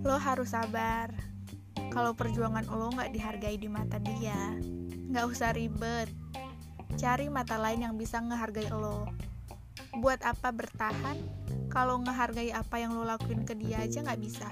Lo harus sabar. Kalau perjuangan lo nggak dihargai di mata dia, nggak usah ribet. Cari mata lain yang bisa ngehargai lo. Buat apa bertahan kalau ngehargai apa yang lo lakuin ke dia aja nggak bisa?